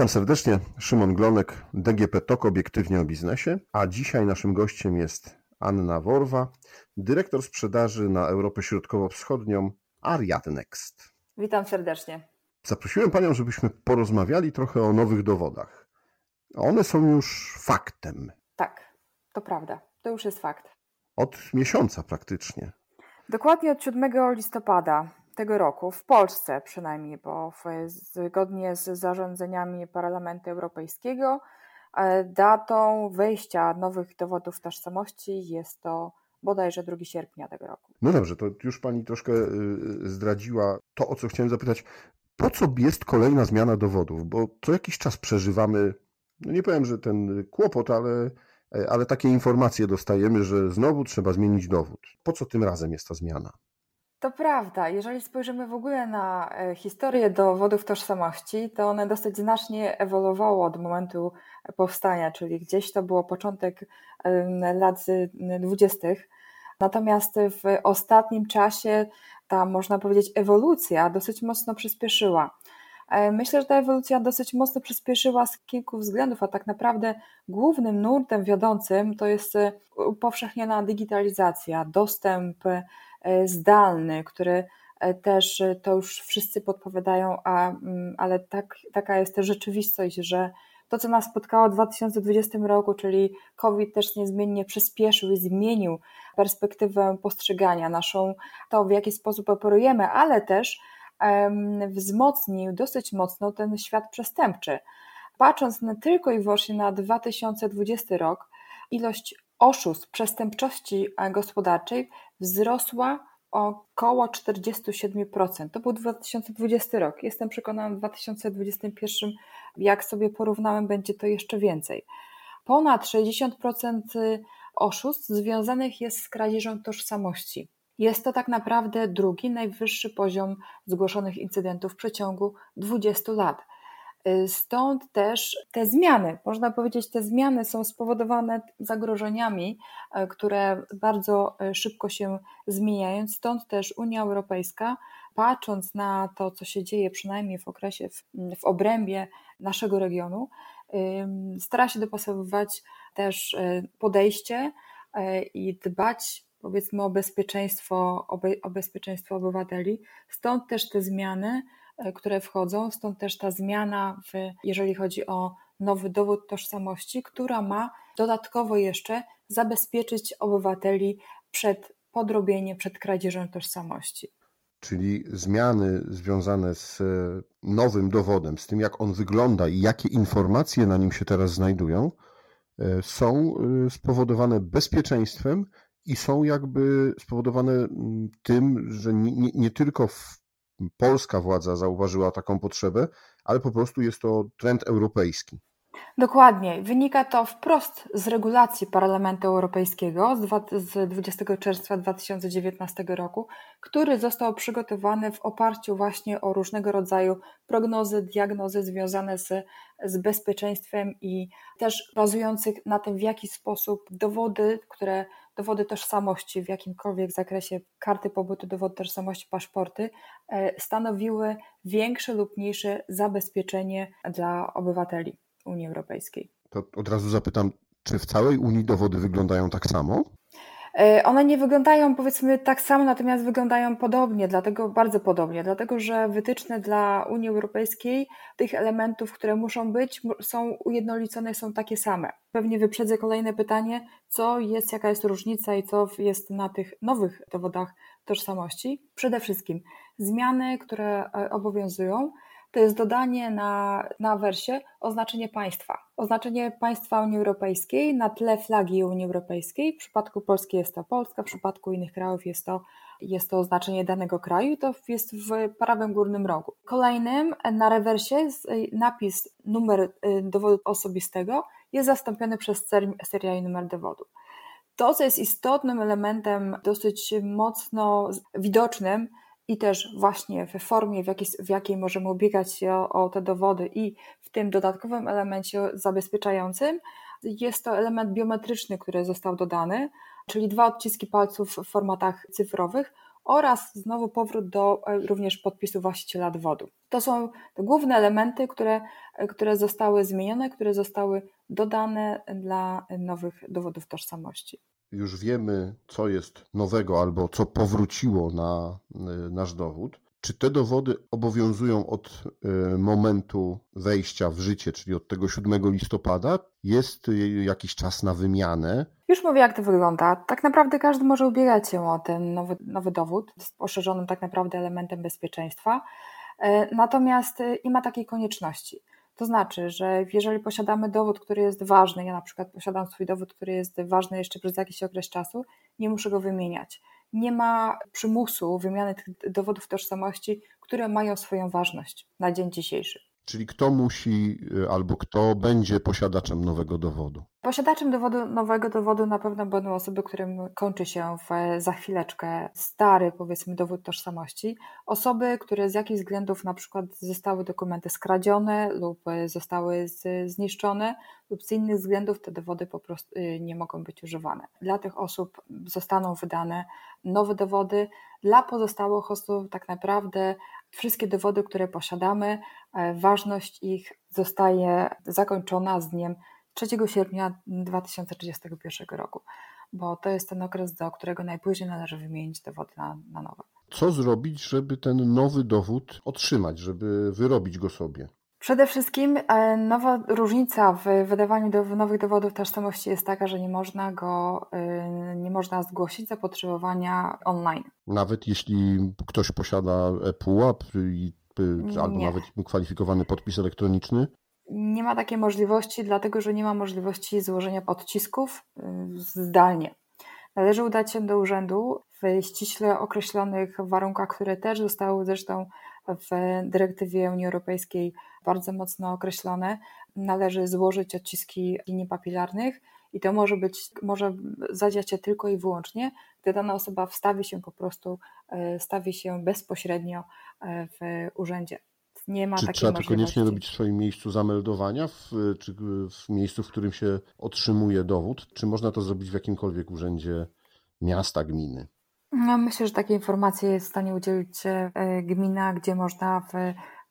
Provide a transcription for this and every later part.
Witam serdecznie, Szymon Glonek, DGP TOK Obiektywnie o Biznesie, a dzisiaj naszym gościem jest Anna Worwa, dyrektor sprzedaży na Europę Środkowo-Wschodnią Ariad Next. Witam serdecznie. Zaprosiłem Panią, żebyśmy porozmawiali trochę o nowych dowodach. One są już faktem. Tak, to prawda. To już jest fakt. Od miesiąca praktycznie. Dokładnie od 7 listopada tego roku, w Polsce przynajmniej, bo zgodnie z zarządzeniami Parlamentu Europejskiego, e, datą wejścia nowych dowodów tożsamości jest to bodajże 2 sierpnia tego roku. No dobrze, to już Pani troszkę y, zdradziła to, o co chciałem zapytać. Po co jest kolejna zmiana dowodów? Bo co jakiś czas przeżywamy, no nie powiem, że ten kłopot, ale, ale takie informacje dostajemy, że znowu trzeba zmienić dowód. Po co tym razem jest ta zmiana? To prawda. Jeżeli spojrzymy w ogóle na e, historię dowodów tożsamości, to one dosyć znacznie ewoluowało od momentu powstania, czyli gdzieś to było początek lat 20. Natomiast w ostatnim czasie ta, można powiedzieć, ewolucja dosyć mocno przyspieszyła. E, myślę, że ta ewolucja dosyć mocno przyspieszyła z kilku względów, a tak naprawdę głównym nurtem wiodącym to jest e, upowszechniona digitalizacja, dostęp E, zdalny, który też to już wszyscy podpowiadają, a, mm, ale tak, taka jest też rzeczywistość, że to, co nas spotkało w 2020 roku, czyli COVID też niezmiennie przyspieszył i zmienił perspektywę postrzegania naszą, to w jaki sposób operujemy, ale też wzmocnił dosyć mocno ten świat przestępczy. Patrząc na, tylko i wyłącznie na 2020 rok, ilość oszustw, przestępczości gospodarczej wzrosła o około 47%. To był 2020 rok. Jestem przekonana, w 2021, jak sobie porównałem, będzie to jeszcze więcej. Ponad 60% oszustw związanych jest z kradzieżą tożsamości. Jest to tak naprawdę drugi najwyższy poziom zgłoszonych incydentów w przeciągu 20 lat. Y, stąd też te zmiany, można powiedzieć, te zmiany są spowodowane zagrożeniami, e, które bardzo e, szybko się zmieniają. Stąd też Unia Europejska, patrząc na to, co się dzieje, przynajmniej w okresie, w, w obrębie naszego regionu, stara się dopasowywać też podejście i dbać powiedzmy o bezpieczeństwo, o bezpieczeństwo obywateli. Stąd też te zmiany E, które wchodzą, stąd też ta zmiana, w, jeżeli chodzi o nowy dowód tożsamości, która ma dodatkowo jeszcze zabezpieczyć obywateli przed podrobieniem, przed kradzieżą tożsamości. Czyli zmiany związane z e, nowym dowodem, z tym jak on wygląda i jakie informacje na nim się teraz znajdują, e, są spowodowane bezpieczeństwem i są jakby spowodowane mm, tym, że nie, nie, tylko polska władza zauważyła taką potrzebę, ale po prostu jest to trend europejski. Dokładnie. Wynika to wprost z regulacji Parlamentu Europejskiego z 20 czerwca 2019 roku, który został przygotowany w oparciu właśnie o różnego rodzaju prognozy, diagnozy związane z, z bezpieczeństwem i też bazujących na tym, w jaki sposób dowody, które dowody tożsamości w jakimkolwiek zakresie, karty pobytu, dowody tożsamości, paszporty, e, stanowiły większe lub mniejsze zabezpieczenie dla obywateli Unii Europejskiej. To od razu zapytam, czy w całej Unii dowody wyglądają tak samo? E, one nie wyglądają powiedzmy tak samo, natomiast wyglądają podobnie, dlatego bardzo podobnie, dlatego że wytyczne dla Unii Europejskiej tych elementów, które muszą być, są ujednolicone, są takie same. Pewnie wyprzedzę kolejne pytanie, co jest, jaka jest różnica i co jest na tych nowych dowodach tożsamości. Przede wszystkim zmiany, które e, obowiązują, to jest dodanie na, na wersie oznaczenie państwa. Oznaczenie państwa Unii Europejskiej na tle flagi Unii Europejskiej. W przypadku Polski jest to Polska, w przypadku innych krajów jest to, jest to oznaczenie danego kraju. To jest w prawym górnym rogu. Kolejnym na rewersie napis numer y, dowodu osobistego jest zastąpiony przez serial i numer dowodu. To, co jest istotnym elementem, dosyć mocno widocznym, i też właśnie w formie, w jakiej, w jakiej możemy ubiegać się o, o te dowody i w tym dodatkowym elemencie zabezpieczającym jest to element biometryczny, który został dodany, czyli dwa odciski palców w formatach cyfrowych oraz znowu powrót do e, również podpisu właściciela dowodu. To są te główne elementy, które, e, które zostały zmienione, które zostały dodane dla nowych dowodów tożsamości. Już wiemy, co jest nowego albo co powróciło na e, nasz dowód. Czy te dowody obowiązują od momentu wejścia w życie, czyli od tego 7 listopada? Jest jakiś czas na wymianę? Już mówię, jak to wygląda. Tak naprawdę każdy może ubiegać się o ten nowy, nowy dowód z poszerzonym tak naprawdę elementem bezpieczeństwa. Natomiast nie ma takiej konieczności. To znaczy, że jeżeli posiadamy dowód, który jest ważny, ja na przykład posiadam swój dowód, który jest ważny jeszcze przez jakiś okres czasu, nie muszę go wymieniać. Nie ma przymusu wymiany tych dowodów tożsamości, które mają swoją ważność na dzień dzisiejszy. Czyli kto musi y, albo kto będzie posiadaczem nowego dowodu? Posiadaczem dowodu, nowego dowodu na pewno będą osoby, którym kończy się w, za chwileczkę stary, powiedzmy, dowód tożsamości. Osoby, które z jakichś względów na przykład zostały dokumenty skradzione lub zostały z, zniszczone lub z innych względów te dowody po prostu y, nie mogą być używane. Dla tych osób zostaną wydane nowe dowody. Dla pozostałych osób tak naprawdę wszystkie dowody, które posiadamy, e, ważność ich zostaje zakończona z dniem 3 sierpnia 2031 roku, bo to jest ten okres, do którego najpóźniej należy wymienić dowody na, na nowe. Co zrobić, żeby ten nowy dowód otrzymać, żeby wyrobić go sobie? Przede wszystkim e, nowa różnica w wydawaniu do, nowych dowodów tożsamości jest taka, że nie można go, e, nie można zgłosić zapotrzebowania online. Nawet jeśli ktoś posiada ePUAP i, albo nie. nawet kwalifikowany podpis elektroniczny? Nie ma takiej możliwości, dlatego że nie ma możliwości złożenia odcisków zdalnie. Należy udać się do urzędu w ściśle określonych warunkach, które też zostały zresztą w dyrektywie Unii Europejskiej bardzo mocno określone. Należy złożyć odciski linii papilarnych i to może być, może zadziać się tylko i wyłącznie, gdy dana osoba wstawi się po prostu, y, stawi się bezpośrednio y, w urzędzie. Nie ma czy takiej trzeba to koniecznie robić w swoim miejscu zameldowania, w, czy w miejscu, w którym się otrzymuje dowód? Czy można to zrobić w jakimkolwiek urzędzie miasta, gminy? No, myślę, że takie informacje jest w stanie udzielić e, gmina, gdzie można w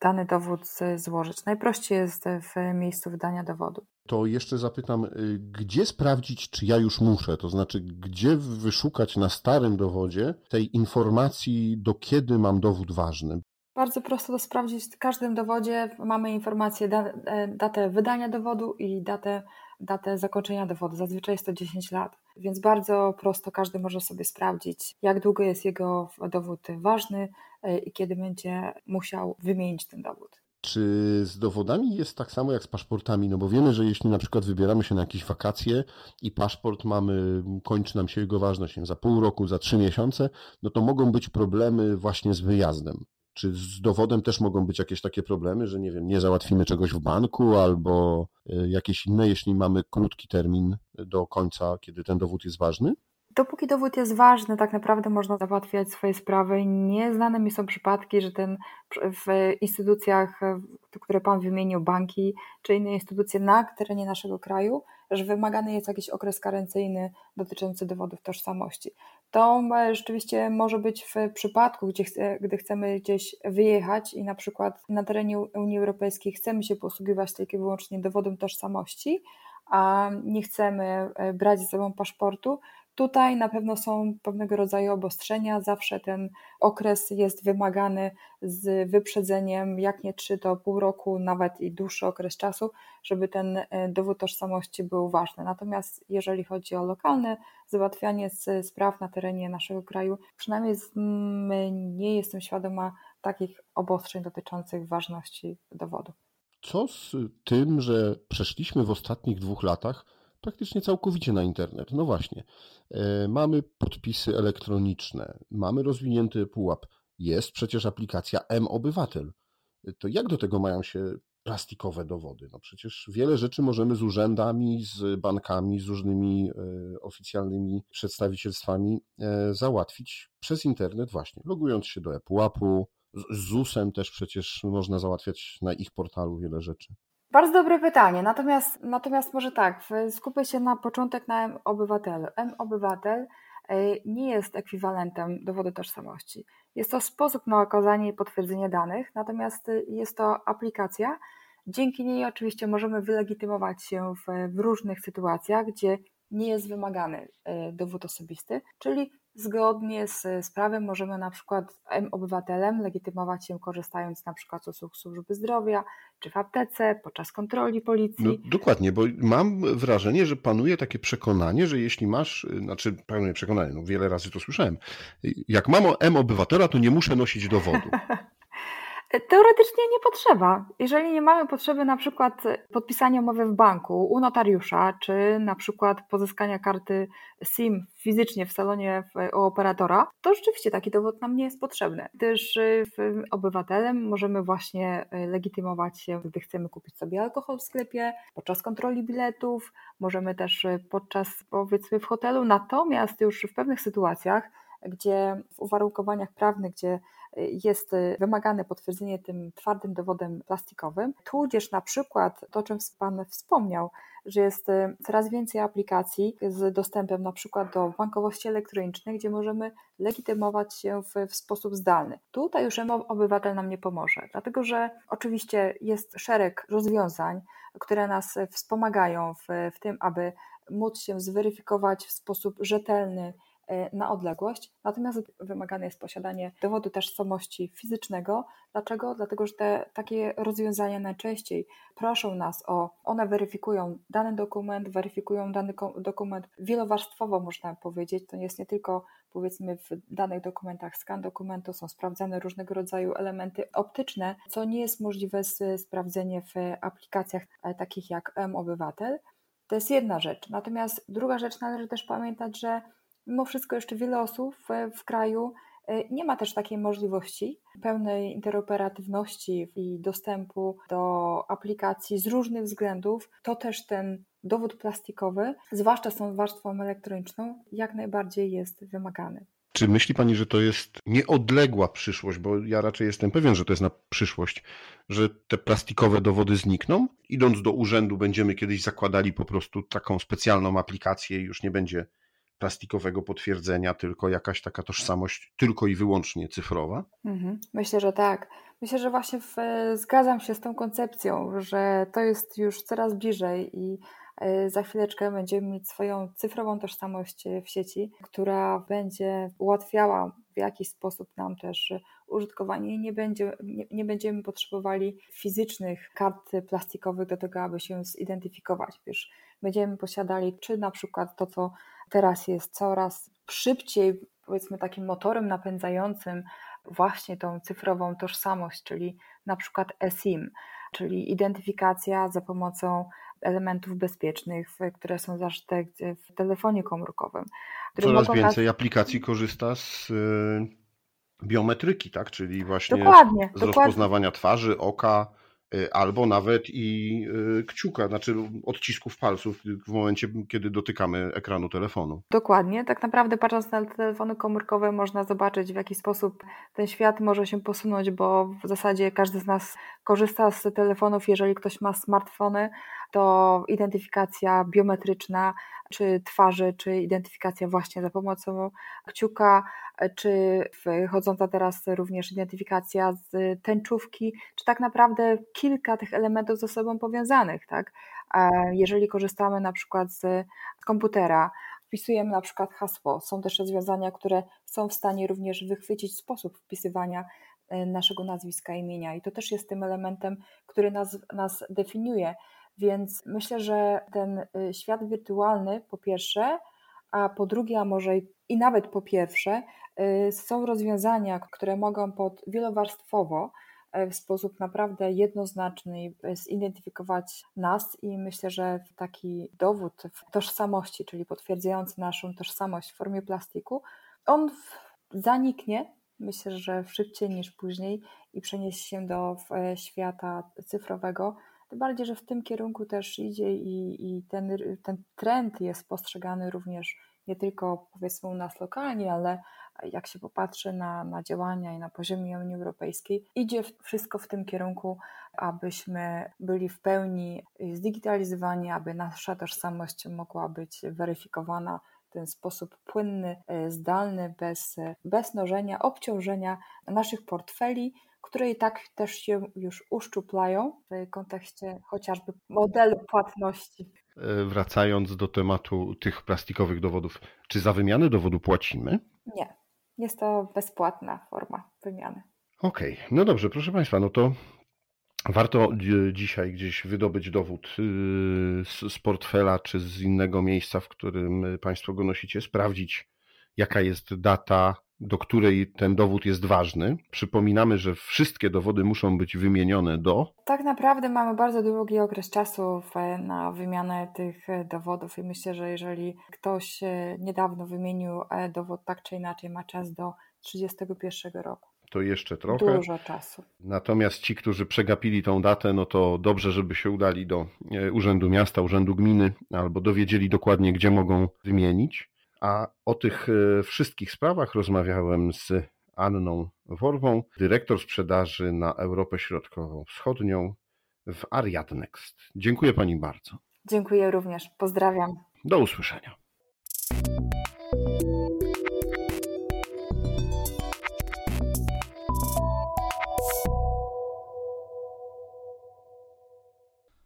dany dowód złożyć. Najprościej jest w miejscu wydania dowodu. To jeszcze zapytam, gdzie sprawdzić, czy ja już muszę? To znaczy, gdzie wyszukać na starym dowodzie tej informacji, do kiedy mam dowód ważny? Bardzo prosto to sprawdzić. W każdym dowodzie mamy informację, e, datę wydania dowodu i datę, datę zakończenia dowodu. Zazwyczaj jest to 10 lat, więc bardzo prosto każdy może sobie sprawdzić, jak długo jest jego dowód ważny e, i kiedy będzie musiał wymienić ten dowód. Czy z dowodami jest tak samo jak z paszportami? No bo wiemy, że jeśli na przykład wybieramy się na jakieś wakacje i paszport mamy, kończy nam się jego ważność za pół roku, za trzy miesiące, no to mogą być problemy właśnie z wyjazdem. Czy z dowodem też mogą być jakieś takie problemy, że nie wiem, nie załatwimy czegoś w banku albo e, jakieś inne, jeśli mamy krótki termin do końca, kiedy ten dowód jest ważny? Dopóki dowód jest ważny, tak naprawdę można załatwiać swoje sprawy. Nieznane mi są przypadki, że ten w instytucjach, które Pan wymienił, banki czy inne instytucje na terenie naszego kraju, że wymagany jest jakiś okres karencyjny dotyczący dowodów tożsamości. To rzeczywiście może być w przypadku, gdzie gdy chcemy gdzieś wyjechać i na przykład na terenie Unii Europejskiej chcemy się posługiwać tylko i wyłącznie dowodem tożsamości, a nie chcemy e, brać ze sobą paszportu, Tutaj na pewno są pewnego rodzaju obostrzenia. Zawsze ten okres jest wymagany z wyprzedzeniem, jak nie trzy, to pół roku, nawet i dłuższy okres czasu, żeby ten e, dowód tożsamości był ważny. Natomiast jeżeli chodzi o lokalne załatwianie spraw na terenie naszego kraju, przynajmniej nie jestem świadoma takich obostrzeń dotyczących ważności dowodu. Co z tym, że przeszliśmy w ostatnich dwóch latach praktycznie całkowicie na internet. No właśnie, e, mamy podpisy elektroniczne, mamy rozwinięty pułap, jest przecież aplikacja M-Obywatel. To jak do tego mają się plastikowe dowody? No przecież wiele rzeczy możemy z urzędami, z bankami, z różnymi e, oficjalnymi przedstawicielstwami e, załatwić przez internet właśnie, logując się do ePUAP-u, z ZUS-em też przecież można załatwiać na ich portalu wiele rzeczy. Bardzo dobre pytanie. Natomiast, natomiast może tak, skupię się na początek na M-Obywatelu. M-Obywatel nie jest ekwiwalentem dowodu tożsamości. Jest to sposób na okazanie i potwierdzenie danych, natomiast jest to aplikacja. Dzięki niej oczywiście możemy wylegitymować się w, w różnych sytuacjach, gdzie nie jest wymagany dowód osobisty, czyli Zgodnie z, z prawem możemy na przykład obywatelem legitymować się korzystając na przykład z usług służby zdrowia, czy w aptece, podczas kontroli policji. No, dokładnie, bo mam wrażenie, że panuje takie przekonanie, że jeśli masz, znaczy panuje przekonanie, no wiele razy to słyszałem, jak mam o M-obywatela, to nie muszę nosić dowodu. Teoretycznie nie potrzeba. Jeżeli nie mamy potrzeby na przykład podpisania umowy w banku u notariusza, czy na przykład pozyskania karty SIM fizycznie w salonie u operatora, to rzeczywiście taki dowód nam nie jest potrzebny. Gdyż y, obywatelem możemy właśnie y, legitymować się, gdy chcemy kupić sobie alkohol w sklepie, podczas kontroli biletów, możemy też y, podczas powiedzmy w hotelu, natomiast już w pewnych sytuacjach, gdzie w uwarunkowaniach prawnych, gdzie jest wymagane potwierdzenie tym twardym dowodem plastikowym, tudzież na przykład to, czym Pan wspomniał, że jest coraz więcej aplikacji z dostępem na przykład do bankowości elektronicznej, gdzie możemy legitymować się w, w sposób zdalny. Tutaj już obywatel nam nie pomoże, dlatego że oczywiście jest szereg rozwiązań, które nas wspomagają w, w tym, aby móc się zweryfikować w sposób rzetelny, na odległość, natomiast wymagane jest posiadanie dowodu tożsamości fizycznego. Dlaczego? Dlatego, że te takie rozwiązania najczęściej proszą nas o, one weryfikują dany dokument, weryfikują dany dokument wielowarstwowo, można powiedzieć. To jest nie tylko powiedzmy w danych dokumentach skan dokumentu, są sprawdzane różnego rodzaju elementy optyczne, co nie jest możliwe sprawdzenie w aplikacjach e, takich jak M-Obywatel. To jest jedna rzecz. Natomiast druga rzecz, należy też pamiętać, że mimo wszystko jeszcze wiele osób w, kraju e, nie ma też takiej możliwości pełnej interoperatywności i dostępu do aplikacji z różnych względów. To też ten dowód plastikowy, zwłaszcza z tą warstwą elektroniczną, jak najbardziej jest wymagany. Czy myśli Pani, że to jest nieodległa przyszłość? Bo ja raczej jestem pewien, że to jest na przyszłość, że te plastikowe dowody znikną. Idąc do urzędu, będziemy kiedyś zakładali po prostu taką specjalną aplikację i już nie będzie plastikowego potwierdzenia, tylko jakaś taka tożsamość tylko i wyłącznie cyfrowa? Mhm. Myślę, że tak. Myślę, że właśnie w, zgadzam się z tą koncepcją, że to jest już coraz bliżej i e, za chwileczkę będziemy mieć swoją cyfrową tożsamość w sieci, która będzie ułatwiała w jakiś sposób nam też użytkowanie. Nie, będzie, nie, nie będziemy potrzebowali fizycznych kart plastikowych do tego, aby się zidentyfikować. Wiesz, będziemy posiadali czy na przykład to, co teraz jest coraz szybciej, powiedzmy, takim motorem napędzającym właśnie tą cyfrową tożsamość, czyli na przykład eSIM, czyli identyfikacja za pomocą elementów bezpiecznych, które są zawarte w telefonie komórkowym. Coraz więcej nas... aplikacji korzysta z y, biometryki, tak? czyli właśnie dokładnie, z dokładnie. rozpoznawania twarzy, oka, albo nawet i y, kciuka, znaczy odcisków palców w momencie, kiedy dotykamy ekranu telefonu. Dokładnie. Tak naprawdę patrząc na telefony komórkowe można zobaczyć w jaki sposób ten świat może się posunąć, bo w zasadzie każdy z nas korzysta z telefonów, jeżeli ktoś ma smartfony, to identyfikacja biometryczna, czy twarzy, czy identyfikacja właśnie za pomocą kciuka, czy wchodząca teraz również identyfikacja z tęczówki, czy tak naprawdę kilka tych elementów ze sobą powiązanych, tak? Jeżeli korzystamy na przykład z komputera, wpisujemy na przykład hasło. Są też rozwiązania, które są w stanie również wychwycić sposób wpisywania naszego nazwiska, imienia, i to też jest tym elementem, który nas, nas definiuje. Więc myślę, że ten y, świat wirtualny po pierwsze, a po drugie, a może i nawet po pierwsze, y, są rozwiązania, które mogą pod wielowarstwowo y, w sposób naprawdę jednoznaczny zidentyfikować nas i myślę, że taki dowód tożsamości, czyli potwierdzający naszą tożsamość w formie plastiku, on zaniknie, myślę, że szybciej niż później i przeniesie się do świata cyfrowego, tym bardziej, że w tym kierunku też idzie i, i ten, ten trend jest postrzegany również nie tylko powiedzmy u nas lokalnie, ale jak się popatrzy na, na działania i na poziomie Unii Europejskiej, idzie wszystko w tym kierunku, abyśmy byli w pełni zdigitalizowani, aby nasza tożsamość mogła być weryfikowana ten sposób płynny, zdalny, bez, bez nożenia, obciążenia naszych portfeli, które i tak też się już uszczuplają w kontekście chociażby modelu płatności. E, wracając do tematu tych plastikowych dowodów, czy za wymianę dowodu płacimy? Nie, jest to bezpłatna forma wymiany. Okej, okay. no dobrze, proszę Państwa, no to warto dzisiaj gdzieś wydobyć dowód y, z portfela czy z innego miejsca, w którym Państwo go nosicie, sprawdzić, jaka jest data do której ten dowód jest ważny. Przypominamy, że wszystkie dowody muszą być wymienione do. Tak naprawdę mamy bardzo długi okres czasu na wymianę tych e, dowodów i myślę, że jeżeli ktoś e, niedawno wymienił e, dowód tak czy inaczej, ma czas do 31 roku. To jeszcze trochę. Dużo czasu. Natomiast ci, którzy przegapili tą datę, no to dobrze, żeby się udali do Urzędu Miasta, Urzędu Gminy albo dowiedzieli dokładnie, gdzie mogą wymienić. A o tych e, wszystkich sprawach rozmawiałem z Anną Worwą, dyrektor sprzedaży na Europę Środkowo-Wschodnią w Ariad Next. Dziękuję Pani bardzo. Dziękuję również. Pozdrawiam. Do usłyszenia.